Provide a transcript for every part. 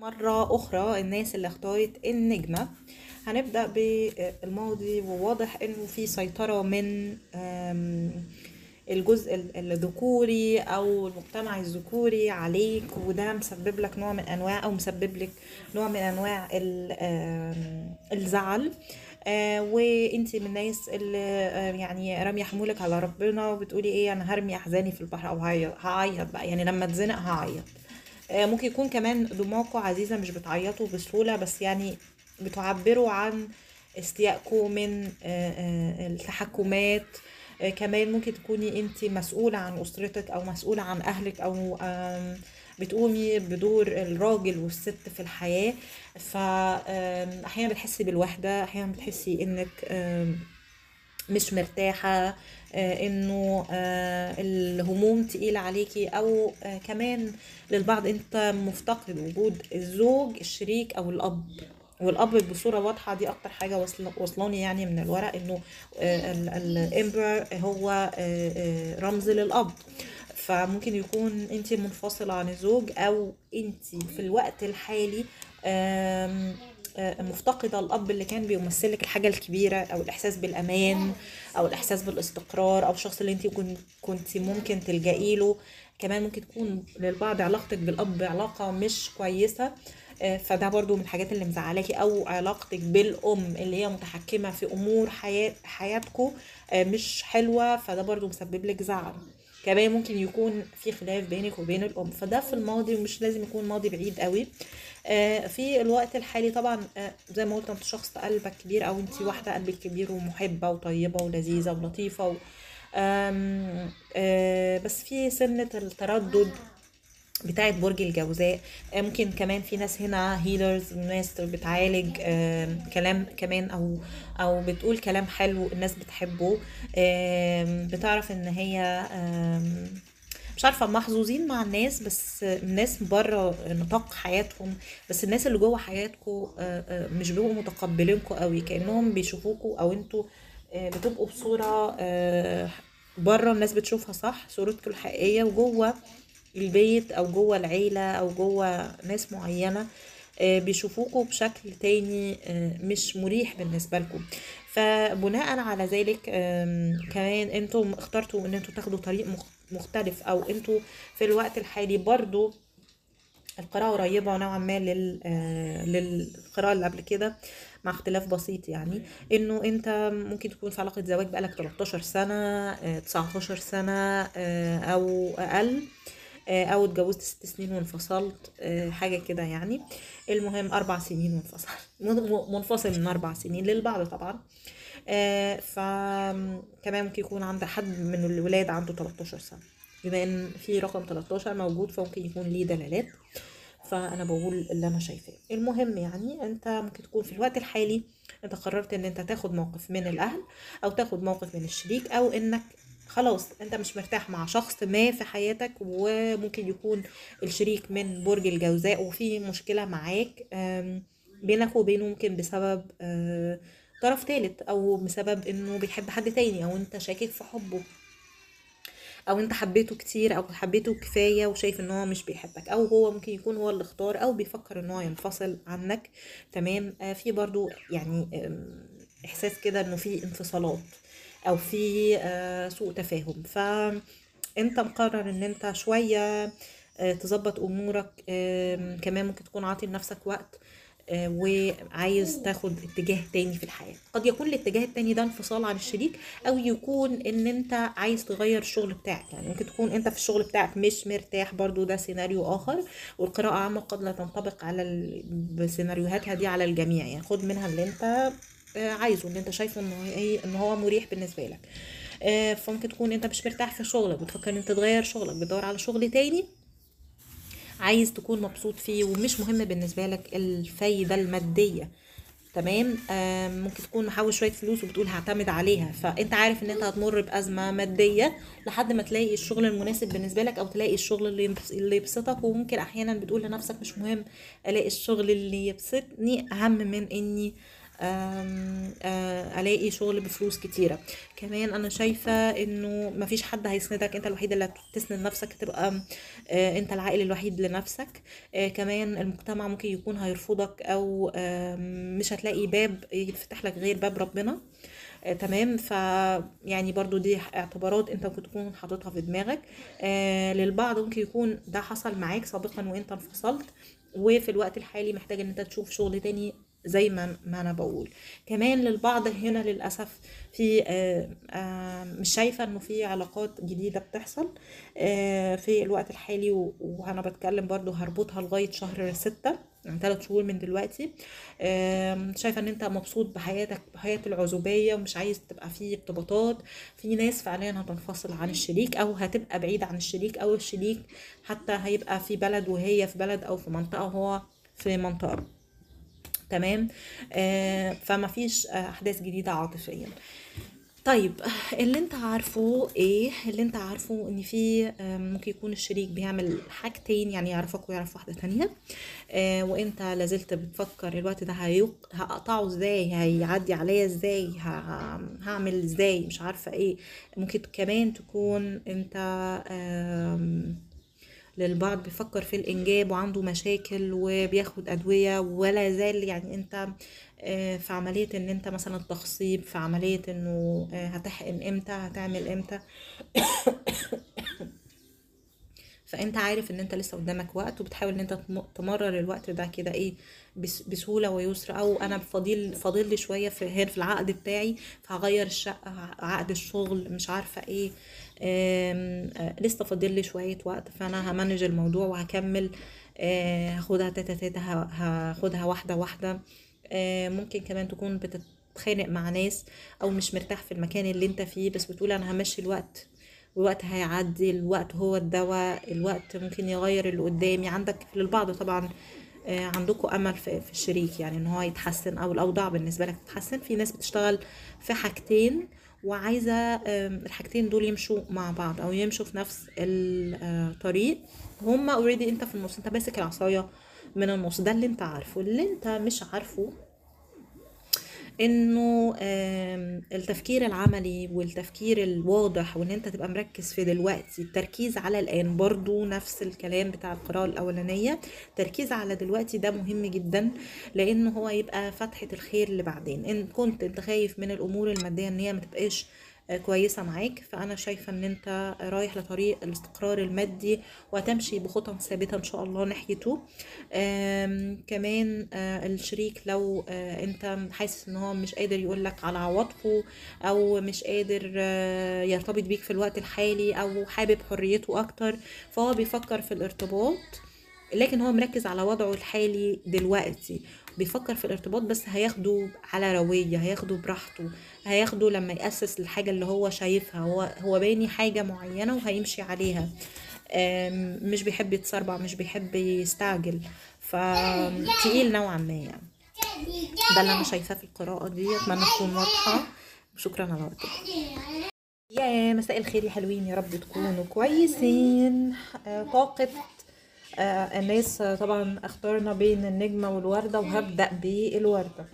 مرة أخرى الناس اللي اختارت النجمة. هنبدأ بالماضي وواضح إنه في سيطرة من الجزء ال- الذكوري أو المجتمع الذكوري عليك وده مسبب لك نوع من أنواع أو مسبب لك نوع من أنواع الزعل. آه وإنتي من الناس اللي آه يعني رامية حمولك على ربنا وبتقولي إيه أنا هرمي أحزاني في البحر أو هعيط بقى. يعني لما أتزنق هعيط. ممكن يكون كمان دموعكم عزيزة مش بتعيطوا بسهولة بس يعني بتعبروا عن استيائكم من آه، آه، التحكمات. آه، كمان ممكن تكوني انت مسؤولة عن أسرتك أو مسؤولة عن أهلك أو بتقومي بدور الراجل والست في الحياة. فأحيانا بتحسي بالوحدة أحيانا بتحسي آم، مش مرتاحة آه، إنه آه، الهموم تقيلة عليكي أو آه، كمان للبعض أنت مفتقد وجود الزوج الشريك أو الأب. والأب بصورة واضحة دي أكتر وصل- وصلاني يعني من الورق إنه الامبر هو رمز للأب. فممكن يكون أنت منفصلة عن الزوج أو أنت في الوقت الحالي مفتقدة الأب اللي كان بيمثلك الحاجة الكبيرة أو الإحساس بالأمان أو الإحساس بالاستقرار أو الشخص اللي أنت كنت ممكن تلجئي له. كمان ممكن تكون للبعض علاقتك بالأب علاقة مش كويسة آه، فده برضو من الحاجات اللي مزعلاكي. أو علاقتك بالأم اللي هي متحكمة في أمور حياة حياتكم مش حلوة فده برضو مسبب لك زعل. كمان ممكن يكون في خلاف بينك وبين الأم فده في الماضي ومش لازم يكون ماضي بعيد قوي. آه، في الوقت الحالي طبعا آه، زي ما قلت أنت شخص قلبك كبير أو أنت واحدة قلبك كبير ومحبة وطيبة ولذيذة ولطيفة و... آم، آه، بس في سنة التردد بتاعت برج الجوزاء. آه، ممكن كمان في ناس هنا هيلرز ناس بتعالج آم، كلام كمان أو أو بتقول كلام حلو الناس بتحبه. بتعرف إن هي مش عارفة محظوظين مع الناس بس الناس بره نطاق حياتهم. بس الناس اللي جوه حياتكم مش بيبقوا متقبلينكم قوي. كأنهم بيشوفوكوا أو أنتوا آه، بتبقوا بصورة بره الناس بتشوفها صح صورتكم الحقيقية وجوه البيت أو جوه العيلة أو جوه ناس معينة آه، بيشوفوكوا بشكل تاني آه، مش مريح بالنسبة لكم. فبناء على ذلك كمان أنتم اخترتوا إن أنتوا تاخدوا طريق مخ- مختلف أو أنتوا في الوقت الحالي برضو القراءة قريبة نوعا ما آه، للقراءة اللي قبل كده مع اختلاف بسيط يعني إنه أنت ممكن تكون في علاقة زواج بقالك 13 سنة آه، 19 سنة أو أقل. أو اتجوزت ست سنين وانفصلت آه، حاجة كده يعني. المهم أربع سنين وانفصل من- منفصل من أربع سنين للبعض طبعا. آه، فكمان ممكن يكون عند حد من الولاد عنده 13 سنة. بما إن في رقم 13 موجود فممكن يكون ليه دلالات. فأنا بقول اللي أنا شايفاه. المهم يعني أنت ممكن تكون في الوقت الحالي أنت قررت إن أنت تاخد موقف من الأهل أو تاخد موقف من الشريك أو إنك خلاص انت مش مرتاح مع شخص ما في حياتك وممكن يكون الشريك من برج الجوزاء وفي مشكلة معاك بينك وبينه ممكن بسبب آه، طرف ثالث أو بسبب إنه بيحب حد تاني أو أنت شاكك في حبه. أو أنت حبيته كتير أو حبيته كفاية وشايف إن هو مش بيحبك أو هو ممكن يكون هو اللي اختار أو بيفكر إن هو ينفصل عنك. تمام؟ آه في برضو يعني إحساس كده إنه في انفصالات. أو في آه سوء تفاهم. فانت مقرر إن أنت شوية آه، تظبط أمورك كمان ممكن تكون عاطي لنفسك وقت آه، وعايز تاخد اتجاه تاني في الحياة. قد يكون الاتجاه التاني ده انفصال عن الشريك أو يكون إن أنت عايز تغير الشغل بتاعك. يعني ممكن تكون أنت في الشغل بتاعك مش مرتاح برضو ده سيناريو آخر والقراءة عامة قد لا تنطبق على ال... بسيناريوهاتها دي على الجميع. يعني خد منها اللي أنت عايزه اللي أنت شايفه ان إيه ان هو مريح بالنسبة لك. آه، فممكن تكون أنت مش مرتاح في شغلك بتفكر إن أنت تغير شغلك بتدور على شغل تاني عايز تكون مبسوط فيه ومش مهم بالنسبة لك الفايدة المادية. تمام؟ آم، ممكن تكون محوش شوية فلوس وبتقول هعتمد عليها. فأنت عارف إن أنت هتمر بأزمة مادية لحد ما تلاقي الشغل المناسب بالنسبة لك أو تلاقي الشغل اللي يبس- اللي يبسطك. وممكن أحيانا بتقول لنفسك مش مهم ألاقي الشغل اللي يبسطني أهم من إني آه، ألاقي شغل بفلوس كتيرة. كمان أنا شايفة إنه مفيش حد هيسندك أنت الوحيد اللي هتسند نفسك تبقى آه، أنت العائل الوحيد لنفسك. آه، كمان المجتمع ممكن يكون هيرفضك أو مش هتلاقي باب يفتح لك غير باب ربنا. آه، تمام؟ ف يعني برضو دي اعتبارات أنت ممكن تكون حاططها في دماغك. آه للبعض ممكن يكون ده حصل معاك سابقا وإنت انفصلت وفي الوقت الحالي محتاج إن أنت تشوف شغل تاني زي ما ما أنا بقول. كمان للبعض هنا للأسف في آه آه مش شايفة إنه في علاقات جديدة بتحصل آه في الوقت الحالي وأنا بتكلم برضو هربطها لغاية شهر ستة يعني ثلاث شهور من دلوقتي. شايفة إن أنت مبسوط بحياتك بحياة العزوبية ومش عايز تبقى فيه ارتباطات. في ناس فعليا هتنفصل عن الشريك أو هتبقى بعيد عن الشريك أو الشريك حتى هيبقى في بلد وهي في بلد أو في منطقة وهو في منطقة. تمام؟ آه فما فيش آه، أحداث جديدة عاطفيا. طيب اللي انت عارفه إيه؟ اللي انت عارفه ان في آم، ممكن يكون الشريك بيعمل حاجتين يعني يعرفك ويعرف واحدة تانية. آه، وانت لازلت بتفكر الوقت ده هيق... هقطعه إزاي؟ هيعدي عليا إزاي؟ ه... هعمل إزاي؟ مش عارفة إيه. ممكن كمان تكون انت للبعض بيفكر في الإنجاب وعنده مشاكل وبياخد أدوية ولا زال يعني أنت آه، في عملية إن أنت مثلا تخصيب في عملية إنه آه، هتحقن إمتى هتعمل إمتى؟ فأنت عارف إن أنت لسه قدامك وقت وبتحاول إن أنت تم- تمرر الوقت ده كده إيه بس- بسهولة ويسر. أو أنا فاضل فاضل لي شوية في هنا في العقد بتاعي فهغير الشقة عقد الشغل مش عارفة إيه. آه، لسه فاضل لي شوية وقت فأنا همانج الموضوع وهكمل. آه، هاخدها تاتا تاتا هاخدها واحدة واحدة. آه، ممكن كمان تكون بتتخانق مع ناس أو مش مرتاح في المكان اللي أنت فيه بس بتقول أنا همشي الوقت والوقت هيعدي الوقت هو الدواء الوقت ممكن يغير اللي قدامي. عندك للبعض طبعا آه، عندكم أمل في الشريك يعني إن هو يتحسن أو الأوضاع بالنسبة لك تتحسن. في ناس بتشتغل في حاجتين وعايزة الحاجتين دول يمشوا مع بعض أو يمشوا في نفس الطريق هما اوريدي أنت في النص أنت ماسك العصاية من النص ده اللي أنت عارفه. اللي أنت مش عارفه إنه التفكير العملي والتفكير الواضح وإن أنت تبقى مركز في دلوقتي التركيز على الآن برضو نفس الكلام بتاع القراءة الأولانية تركيز على دلوقتي ده مهم جدا لإنه هو يبقى فتحة الخير اللي بعدين. إن كنت أنت خايف من الأمور المادية إن هي ما كويسة معاك. فأنا شايفة إن أنت رايح لطريق الاستقرار المادي وهتمشي بخطى ثابتة إن شاء الله ناحيته كمان آه، الشريك لو آه، أنت حاسس إن هو مش قادر يقولك على عواطفه أو مش قادر آه، يرتبط بيك في الوقت الحالي أو حابب حريته أكتر فهو بيفكر في الارتباط لكن هو مركز على وضعه الحالي دلوقتي. بيفكر في الارتباط بس هياخده على روية هياخده براحته هياخده لما يأسس الحاجة اللي هو شايفها هو هو باني حاجة معينة وهيمشي عليها. مش بيحب يتسربع مش بيحب يستعجل. فتقيل نوعا ما يعني. ده اللي أنا شايفاه في القراءة دي أتمنى تكون واضحة. شكرا على وقتك. يا مساء الخير يا حلوين يا رب تكونوا كويسين. آه، طاقة آه، الناس آه، طبعا اخترنا بين النجمة والوردة وهبدأ بالوردة.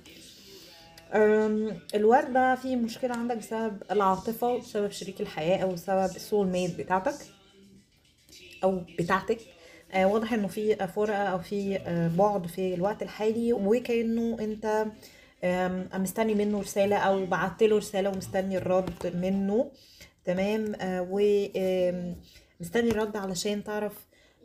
الوردة في مشكلة عندك بسبب العاطفة وبسبب شريك الحياة أو بسبب السول ميت بتاعتك أو بتاعتك. آه، واضح إنه في فرقة أو في آه، بعد في الوقت الحالي وكأنه أنت مستني منه رسالة أو بعت له رسالة ومستني الرد منه. تمام؟ ومستني الرد علشان تعرف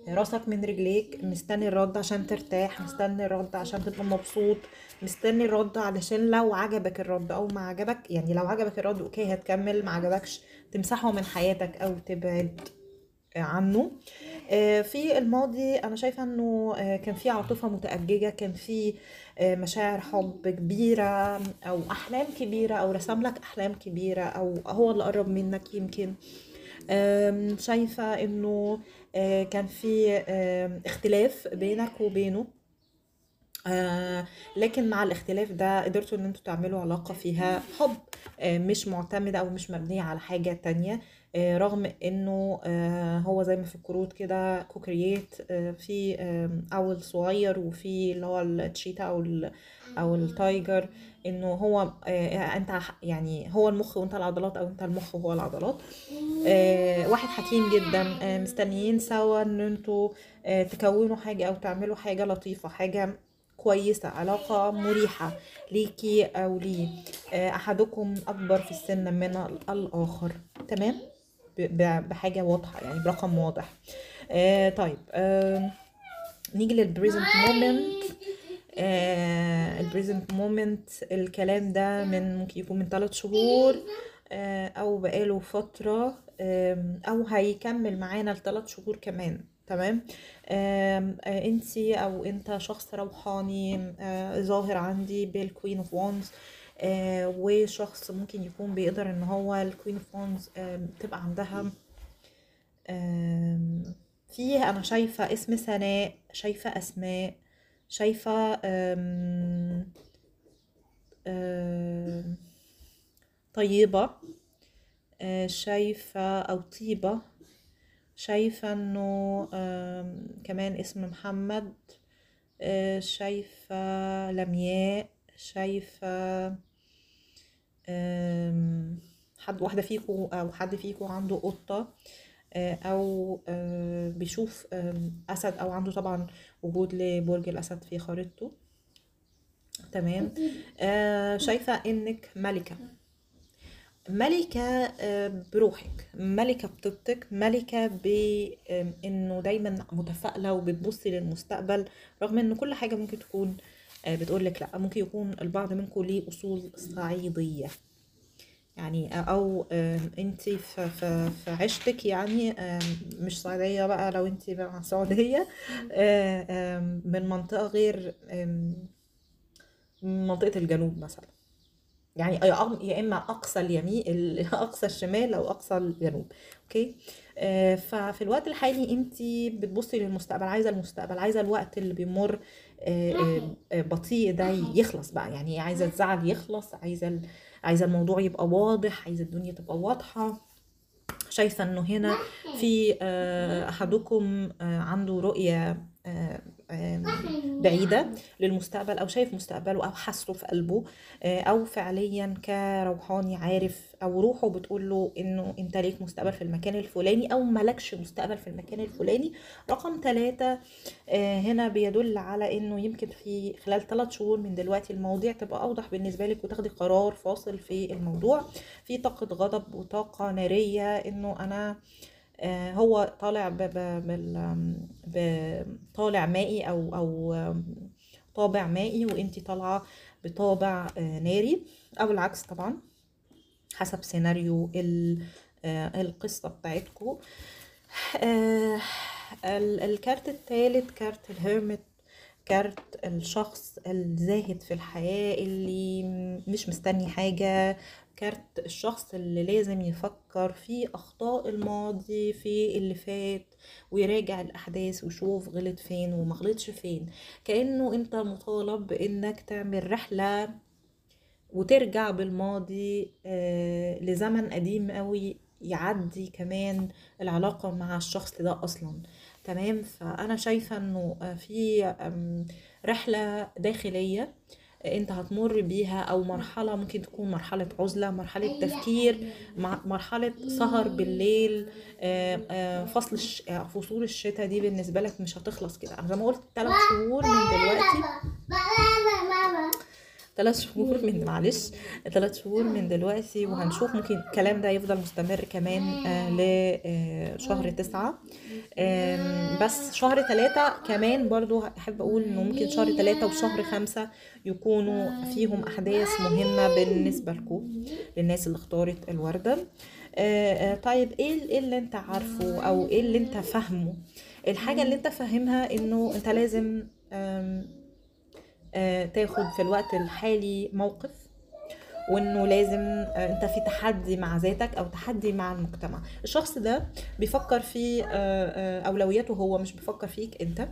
راسك من رجليك مستني الرد عشان ترتاح مستني الرد عشان تبقى مبسوط مستني الرد علشان لو عجبك الرد أو ما عجبك يعني لو عجبك الرد أوكي هتكمل ما عجبكش تمسحه من حياتك أو تبعد عنه. آه، في الماضي أنا شايفة إنه آه، كان في عاطفة متأججة كان في آه، مشاعر حب كبيرة أو أحلام كبيرة أو رسم لك أحلام كبيرة أو هو اللي قرب منك يمكن. شايفة إنه كان في آم، اختلاف بينك وبينه. آه لكن مع الاختلاف ده قدرتوا إن أنتوا تعملوا علاقة فيها حب آه مش معتمدة أو مش مبنية على حاجة تانية. آه، رغم إنه آه، هو زي ما في الكروت كده كوكريات في أول صغير وفي اللي هو التشيتا أو أو التايجر. إنه هو آه، أنت يعني هو المخ وأنت العضلات أو أنت المخ وهو العضلات. آه، واحد حكيم جدا آه، مستنيين سوا إن أنتوا تكونوا حاجة أو تعملوا حاجة لطيفة حاجة كويسة علاقة مريحة ليكي أو ليه آه، أحدكم أكبر في السن من ال- الآخر. تمام؟ بحاجة واضحة يعني برقم واضح. آه طيب آه نيجي لل present moment ال present moment الكلام ده من ممكن يكون من ثلاث شهور آه أو بقاله فترة آم، أو هيكمل معانا لثلاث شهور كمان تمام؟ آه انتي أو انت شخص روحاني آه ظاهر عندي بال Queen of Wands آه وشخص ممكن يكون بيقدر إن هو ال Queen of Wands تبقى عندها آم، في أنا شايفة اسم سناء شايفة أسماء شايفة طيبة آه، شايفة أو طيبة شايفة آم، كمان اسم محمد آه، شايفة لمياء شايفة حد واحدة فيكو أو حد فيكو عنده قطة. آه، أو آه، بيشوف آم، أسد أو عنده طبعا وجود لبرج الأسد في خريطته. تمام؟ آه، شايفة إنك ملكة. آه، بروحك. ملكة بطيبتك. ملكة بإنه دايما متفائلة وبتبصي للمستقبل رغم إن كل حاجة ممكن تكون آه، بتقولك لأ. ممكن يكون البعض منكم ليه أصول صعيدية. يعني أو انت في عيشتك يعني مش صعيديه بقى لو انت بقى سعوديه آه، من منطقة غير منطقة الجنوب مثلا. يعني يا إما أقصى اليمين ال- أقصى الشمال أو أقصى الجنوب. أوكي؟ آه، ففي الوقت الحالي انت بتبصي للمستقبل عايزة المستقبل عايزة الوقت اللي بيمر آه، بطيء ده يخلص بقى. يعني عايزة الزعل يخلص عايزة عايزة الموضوع يبقى واضح عايزة الدنيا تبقى واضحة. شايفة إنه هنا في آه، أحدكم آه، عنده رؤية آه، آه، بعيدة للمستقبل أو شايف مستقبله أو حاسه في قلبه آه، أو فعليا كروحاني عارف أو روحه بتقول له إنه أنت ليك مستقبل في المكان الفلاني أو ملكش مستقبل في المكان الفلاني. رقم ثلاثة هنا بيدل على إنه يمكن في خلال ثلاث شهور من دلوقتي المواضيع تبقى أوضح بالنسبة لك وتاخدي قرار فاصل في الموضوع. في طاقة غضب وطاقة نارية إنه أنا آه، هو طالع ب... ب... بال... بطالع مائي أو أو طابع مائي وإنتي طالعة بطابع آه، ناري أو العكس طبعا حسب سيناريو. آه، القصة بتاعتكم آه، ال- الكارت الثالث كارت ال Hermit كارت الشخص الزاهد في الحياة اللي مش مستني حاجة كارت الشخص اللي لازم يفكر في أخطاء الماضي في اللي فات ويراجع الأحداث ويشوف غلط فين وما غلطش فين. كأنه أنت مطالب بإنك تعمل رحلة وترجع بالماضي آه، لزمن قديم قوي يعدي كمان العلاقة مع الشخص ده أصلا. تمام؟ فأنا شايفة آه، في رحلة داخلية انت هتمر بيها أو مرحلة ممكن تكون مرحلة عزلة مرحلة تفكير مع مرحلة سهر بالليل آه، آه، فصل. آه، فصول الشتاء دي بالنسبة لك مش هتخلص كده أنا زي ما قلت ثلاث شهور من دلوقتي ثلاث شهور من معلش ثلاث شهور من دلوقتي وهنشوف ممكن الكلام ده يفضل مستمر كمان آه لشهر تسعة. آم، بس شهر ثلاثة كمان برضو أحب أقول إنه ممكن شهر ثلاثة وشهر خمسة يكونوا فيهم أحداث مهمة بالنسبة لكم للناس اللي اختارت الوردة. آه، آه، طيب إيه إيه اللي أنت عارفه أو إيه اللي أنت فاهمه؟ الحاجة اللي أنت فاهمها إنه أنت لازم آه، تاخد في الوقت الحالي موقف وإنه لازم آه، أنت في تحدي مع ذاتك أو تحدي مع المجتمع. الشخص ده بيفكر في آه، آه، أولوياته هو مش بيفكر فيك أنت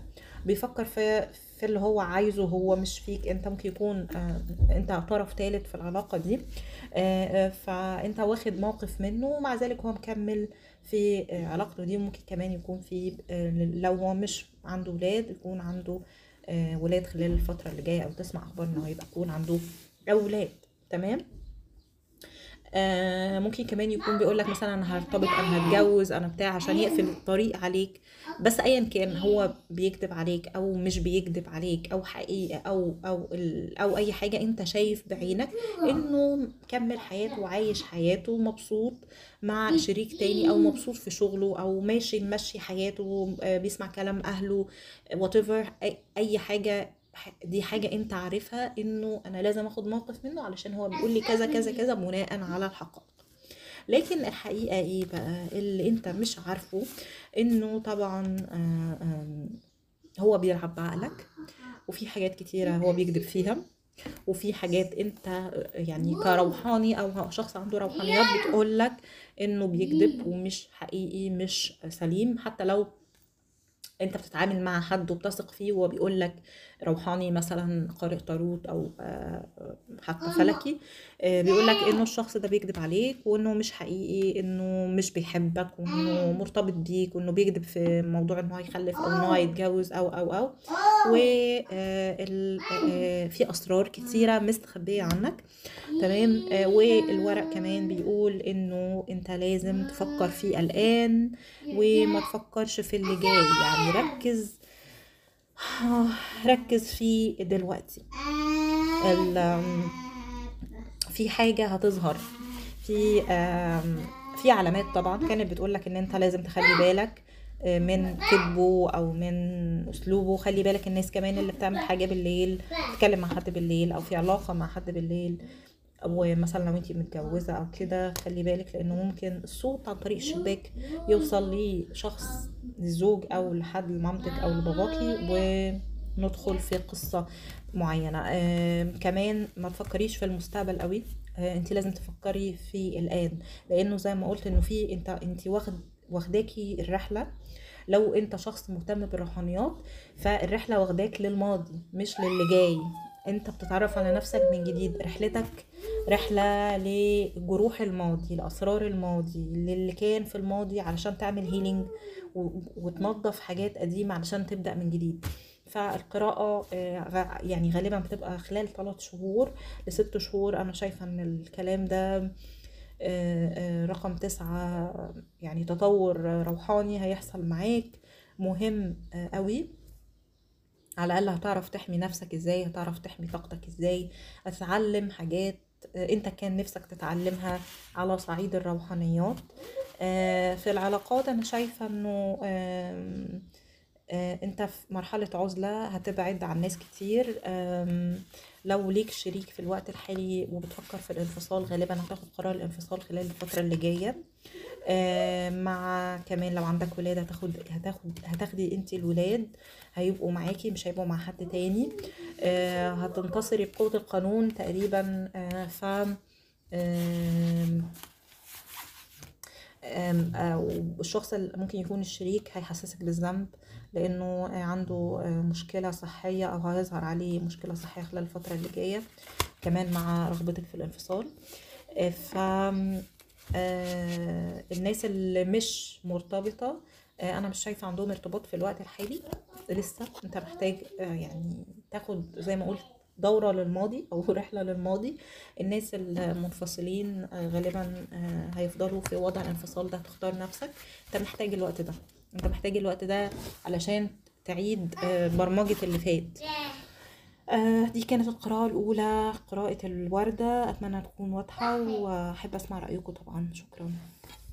بيفكر في في اللي هو عايزه هو مش فيك أنت. ممكن يكون آه، أنت طرف ثالث في العلاقة دي آه، آه، فأنت واخد موقف منه ومع ذلك هو مكمل في آه، علاقته دي. ممكن كمان يكون في آه، لو هو مش عنده ولاد يكون عنده آه، ولاد خلال الفترة اللي جاية أو تسمع أخبار انه هيبقى يكون عنده أولاد تمام؟ آه ممكن كمان يكون بيقول لك مثلا أنا هرتبط أنا هتجوز أنا بتاع عشان يقفل الطريق عليك. بس ايا كان هو بيكذب عليك أو مش بيكذب عليك أو حقيقة أو أو أو أي حاجة أنت شايف بعينك إنه مكمل حياته وعايش حياته مبسوط مع شريك تاني أو مبسوط في شغله أو ماشي ماشي حياته آه، بيسمع كلام أهله whatever أي حاجة دي حاجة أنت عارفها إنه أنا لازم آخد موقف منه علشان هو بيقول لي كذا كذا كذا بناء على الحقائق. لكن الحقيقة إيه بقى؟ اللي أنت مش عارفه إنه طبعا آه، هو بيلعب بعقلك وفي حاجات كتيرة هو بيكذب فيها وفي حاجات أنت يعني كروحاني أو شخص عنده روحانيات بتقول لك إنه بيكذب ومش حقيقي مش سليم. حتى لو أنت بتتعامل مع حد وبتثق فيه وهو بيقول لك روحاني مثلا قارئ طاروت أو آه، حتى فلكي آه، بيقول لك إنه الشخص ده بيكذب عليك وإنه مش حقيقي إنه مش بيحبك وإنه مرتبط بيك وإنه بيكذب في موضوع إنه هيخلف أو إنه هيتجوز أو أو أو. وفي أسرار كتيرة مستخبية عنك. تمام؟ آه، والورق كمان بيقول إنه أنت لازم تفكر في الآن وما تفكرش في اللي جاي يعني ركز ركز في دلوقتي. في حاجة هتظهر. في في علامات طبعا كانت بتقولك إن أنت لازم تخلي بالك آه، من كذبه أو من أسلوبه. خلي بالك الناس كمان اللي بتعمل حاجة بالليل تتكلم مع حد بالليل أو في علاقة مع حد بالليل. ومثلا لو انتي متجوزة أو كده خلي بالك لأنه ممكن الصوت عن طريق الشباك يوصل لشخص للزوج أو لحد لمامتك أو لباباكي وندخل في قصة معينة. آم، كمان ما تفكريش في المستقبل قوي. آه، انت لازم تفكري في الآن لأنه زي ما قلت إنه في انت انت واخد واخداكي الرحلة. لو انت شخص مهتم بالروحانيات فالرحلة واخداك للماضي مش للي جاي. انت بتتعرف على نفسك من جديد. رحلتك رحلة لجروح الماضي لأسرار الماضي للي كان في الماضي علشان تعمل هيلينج وتنظف حاجات قديمة علشان تبدأ من جديد. فالقراءة آه، يعني غالبا بتبقى خلال ثلاث شهور لست شهور. أنا شايفة إن الكلام ده آه، آه، رقم تسعة يعني تطور روحاني هيحصل معاك. مهم قوي. على الأقل هتعرف تحمي نفسك إزاي هتعرف تحمي طاقتك إزاي هتتعلم حاجات أنت كان نفسك تتعلمها على صعيد الروحانيات. آه، في العلاقات أنا شايفة إنه آه، أنت في مرحلة عزلة هتبعد عن ناس كتير. لو ليك شريك في الوقت الحالي وبتفكر في الانفصال غالبا هتاخد قرار الانفصال خلال الفترة اللي جاية. مع كمان لو عندك ولاد هتاخد هتاخد هتاخدي انت الولاد هيبقوا معاكي مش هيبقوا مع حد تاني. آه، هتنتصري بقوة القانون تقريبا آه، ف آه، الشخص اللي ممكن يكون الشريك هيحسسك بالذنب لأنه عنده آه، مشكلة صحية أو هيظهر عليه مشكلة صحية خلال الفترة اللي جاية كمان مع رغبتك في الانفصال. آه، ف آه، الناس اللي مش مرتبطة آه، أنا مش شايفة عندهم ارتباط في الوقت الحالي. لسه أنت محتاج آه، يعني تاخد زي ما قلت دورة للماضي أو رحلة للماضي. الناس المنفصلين آه، غالبا آه، هيفضلوا في وضع الانفصال ده تختار نفسك. أنت محتاج الوقت ده. أنت محتاج الوقت ده علشان تعيد آه، برمجة اللي فات. آه، دي كانت القراءة الأولى قراءة الوردة أتمنى تكون واضحة وأحب أسمع رأيكم طبعا. شكرا.